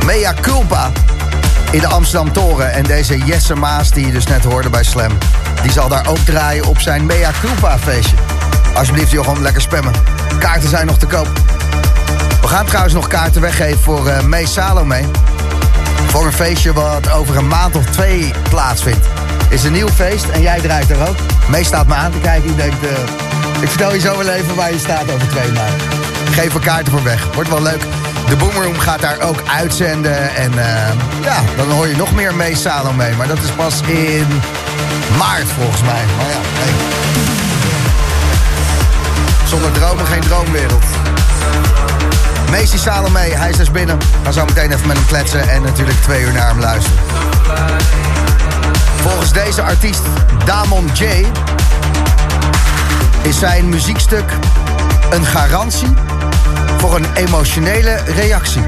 Mea Culpa in de Amsterdam Toren. En deze Jesse Maas die je dus net hoorde bij Slam... die zal daar ook draaien op zijn Mea Culpa feestje. Alsjeblieft Jochem, lekker spammen. Kaarten zijn nog te koop. We gaan trouwens nog kaarten weggeven voor uh, Mee Salome. Voor een feestje wat over een maand of twee plaatsvindt. Is een nieuw feest en jij draait er ook. Mee staat me aan te kijken. Ik denk, uh, ik vertel je zo wel even waar je staat over twee maanden. Geef er kaarten voor weg. Wordt wel leuk. De Boomroom gaat daar ook uitzenden. En uh, ja, dan hoor je nog meer Mee Salome. Maar dat is pas in maart volgens mij. Maar ja, hey. Zonder dromen geen droomwereld. Meestie Salome, hij is dus binnen. Gaan zo meteen even met hem kletsen en natuurlijk twee uur naar hem luisteren. Volgens deze artiest, Damon J, is zijn muziekstuk een garantie voor een emotionele reactie.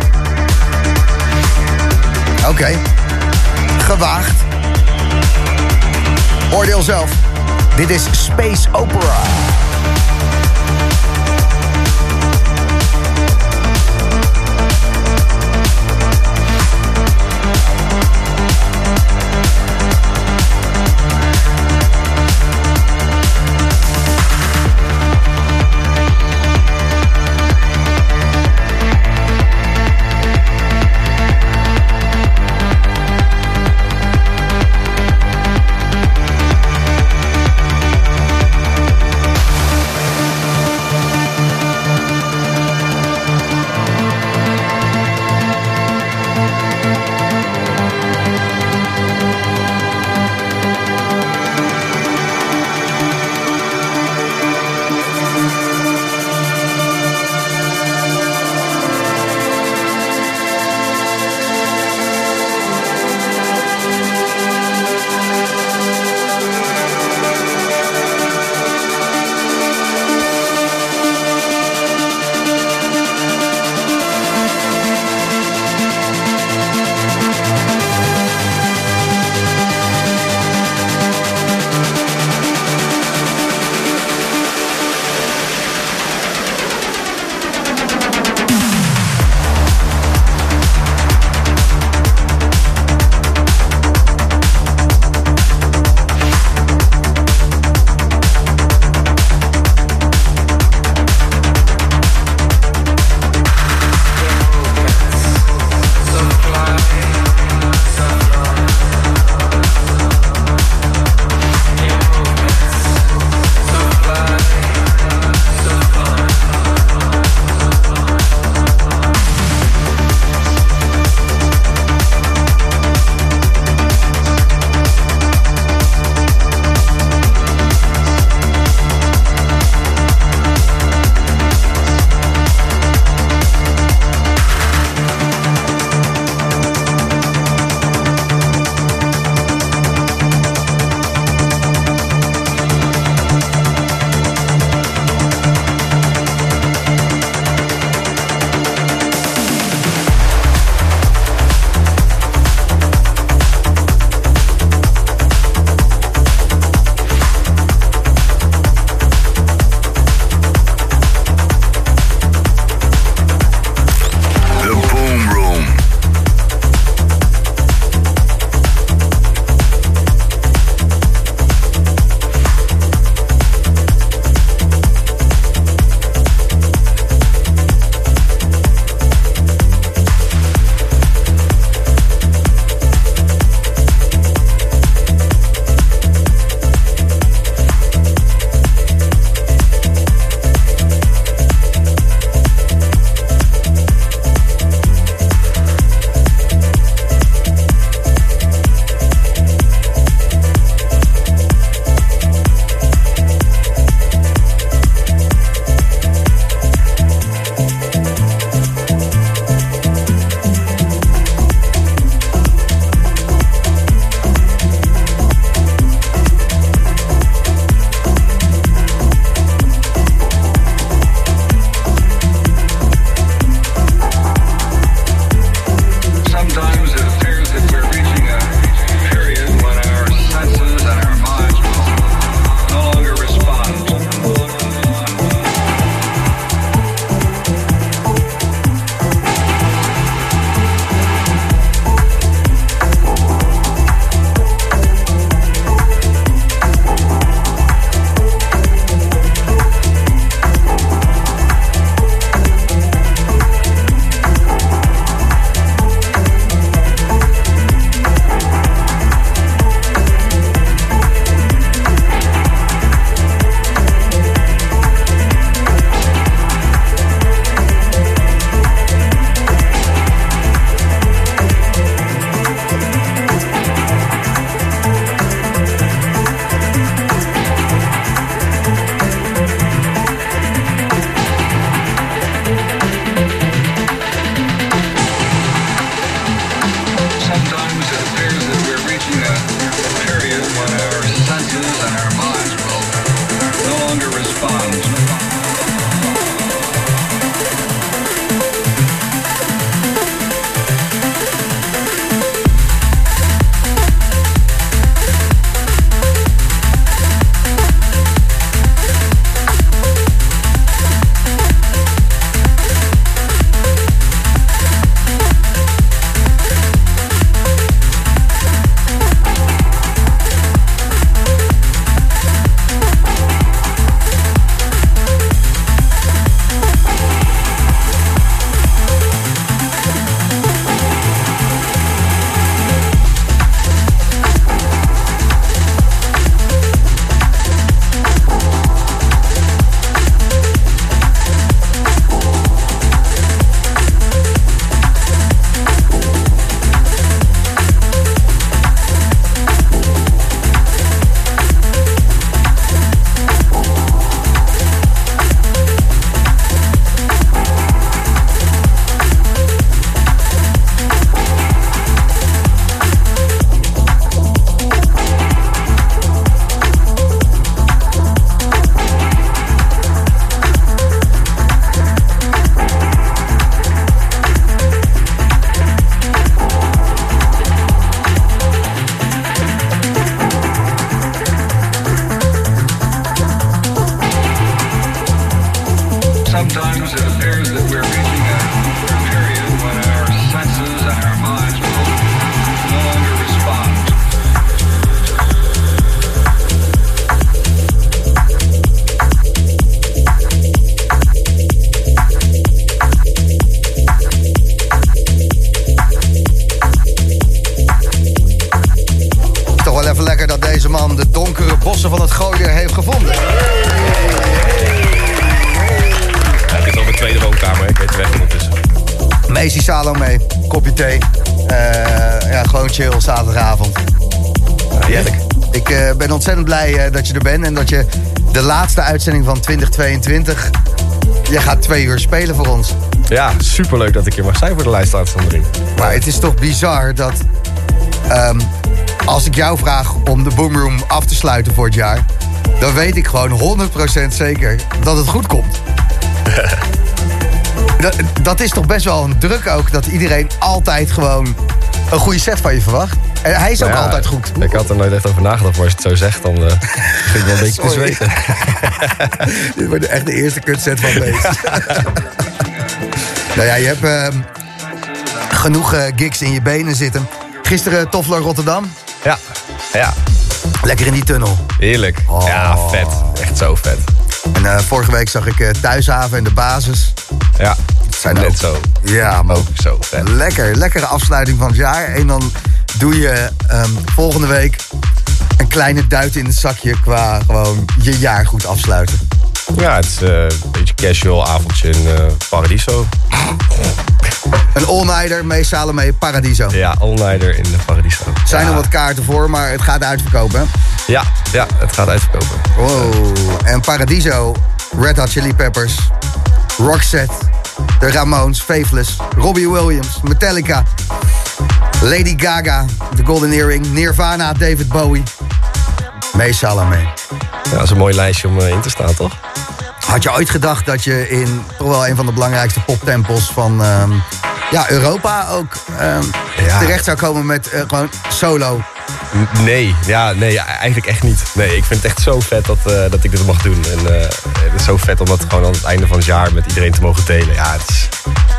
Oké, gewaagd. Oordeel zelf. Dit is Space Opera. Macy Salome, kopje thee. Eh, ja, gewoon chill, zaterdagavond. Heerlijk. Ik eh, ben ontzettend blij eh, dat je er bent en dat je de laatste uitzending van 2022... Je gaat twee uur spelen voor ons. Ja, superleuk dat ik hier mag zijn voor de lijstuitzondering. Maar het is toch bizar dat... ehm, als ik jou vraag om de Boomroom af te sluiten voor het jaar... dan weet ik gewoon 100% zeker dat het goed komt. dat, dat is toch best wel een druk ook... dat iedereen altijd gewoon een goede set van je verwacht. En hij is ook Nou ja, altijd goed. Ik had er nooit echt over nagedacht, maar als je het zo zegt, dan eh vind ik wel een beetje te zweten. Dit wordt echt de eerste kutset van deze. nou ja, je hebt ehm, genoeg eh, gigs in je benen zitten. Gisteren Toffler Rotterdam. Ja, ja, Lekker in die tunnel. heerlijk. Oh. Ja, vet. Echt zo vet. En eh, vorige week zag ik eh, Thuishaven en de basis. Ja, zijn net ook- zo. Ja, maar Ook zo lekker. Lekkere afsluiting van het jaar. En dan doe je ehm, volgende week een kleine duit in het zakje qua gewoon je jaar goed afsluiten. Ja, het is eh, een beetje casual avondje in Paradiso. Een all-nighter, mee Salome, Paradiso. Ja, all-nighter in de Paradiso. Zijn ja. er wat kaarten voor, maar het gaat uitverkopen. hè? Ja, ja, het gaat uitverkopen. Wow. En Paradiso, Red Hot Chili Peppers, Roxette, de Ramones, Faithless, Robbie Williams, Metallica, Lady Gaga, The Golden Earring, Nirvana, David Bowie. Mee Salome. Ja, dat is een mooi lijstje om eh, in te staan, toch? Had je ooit gedacht dat je in toch wel een van de belangrijkste poptempels van ehm, ja, Europa ook ehm, Ja. terecht zou komen met eh, gewoon solo? Nee, ja, nee, ja, eigenlijk echt niet. Nee, ik vind het echt zo vet dat, eh, dat ik dit mag doen. En eh, het is zo vet om dat gewoon aan het einde van het jaar met iedereen te mogen delen. Ja, het is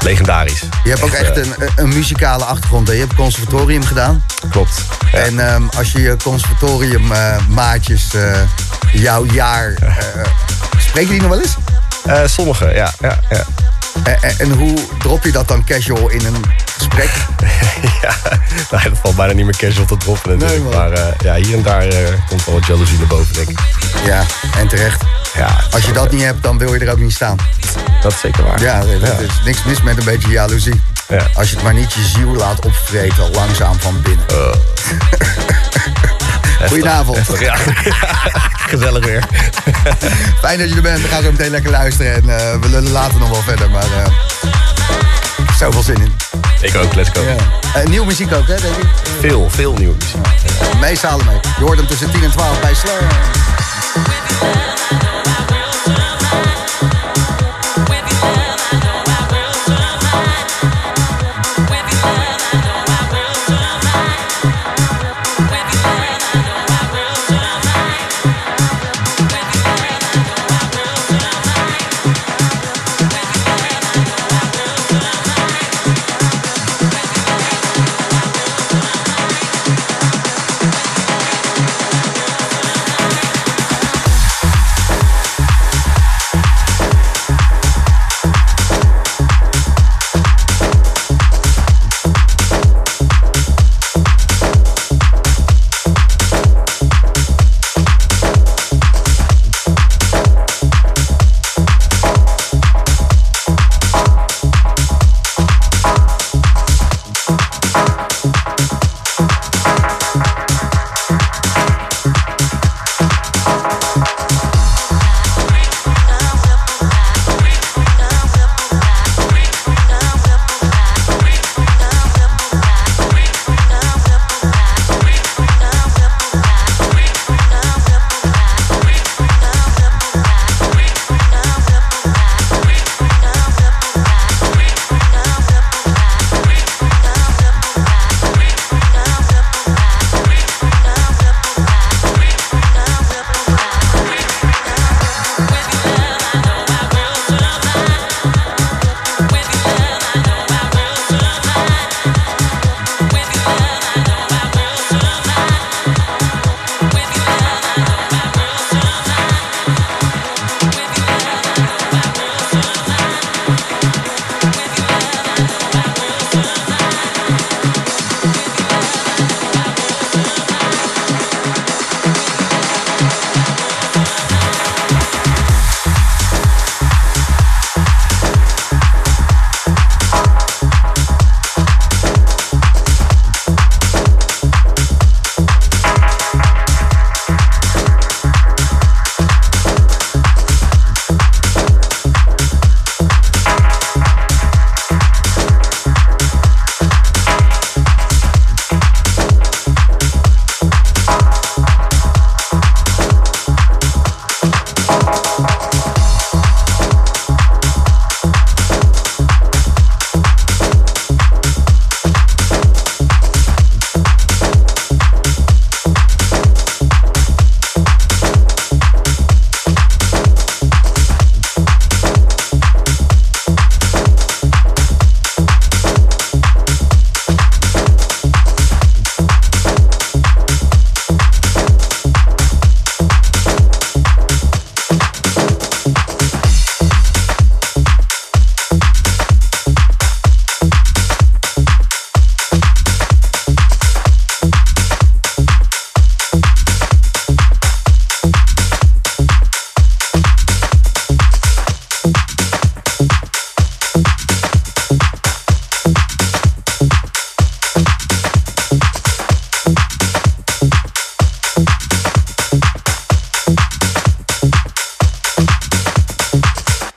legendarisch. Je hebt ook echt een, een muzikale achtergrond. Hè? Je hebt conservatorium gedaan. Klopt. Ja. En ehm, als je je conservatorium maatjes eh, jouw jaar... spreken die nog wel eens? Sommige, ja. ja, ja. En, en, en hoe drop je dat dan casual in een gesprek? ja, nou, dat valt bijna niet meer casual te droppen natuurlijk. Nee, man. maar eh, ja, hier en daar eh, komt wel wat jaloezie naar boven, denk ik. Ja, en terecht. Ja, Als je dat niet hebt, dan wil je er ook niet staan. dat is zeker waar. Ja, er is niks mis met een beetje jaloezie. Ja. Als je het maar niet je ziel laat opvreten, langzaam van binnen. Goedenavond. Ja, gezellig weer. Fijn dat je er bent. We gaan zo meteen lekker luisteren. En eh, we lullen later nog wel verder. Maar uh, zoveel zin in. Ik ook, let's go. Eh, nieuwe muziek ook, hè, denk ik? Veel, veel nieuwe muziek. Meestal Mee Je hoort hem tussen 10 en 12 bij Slur.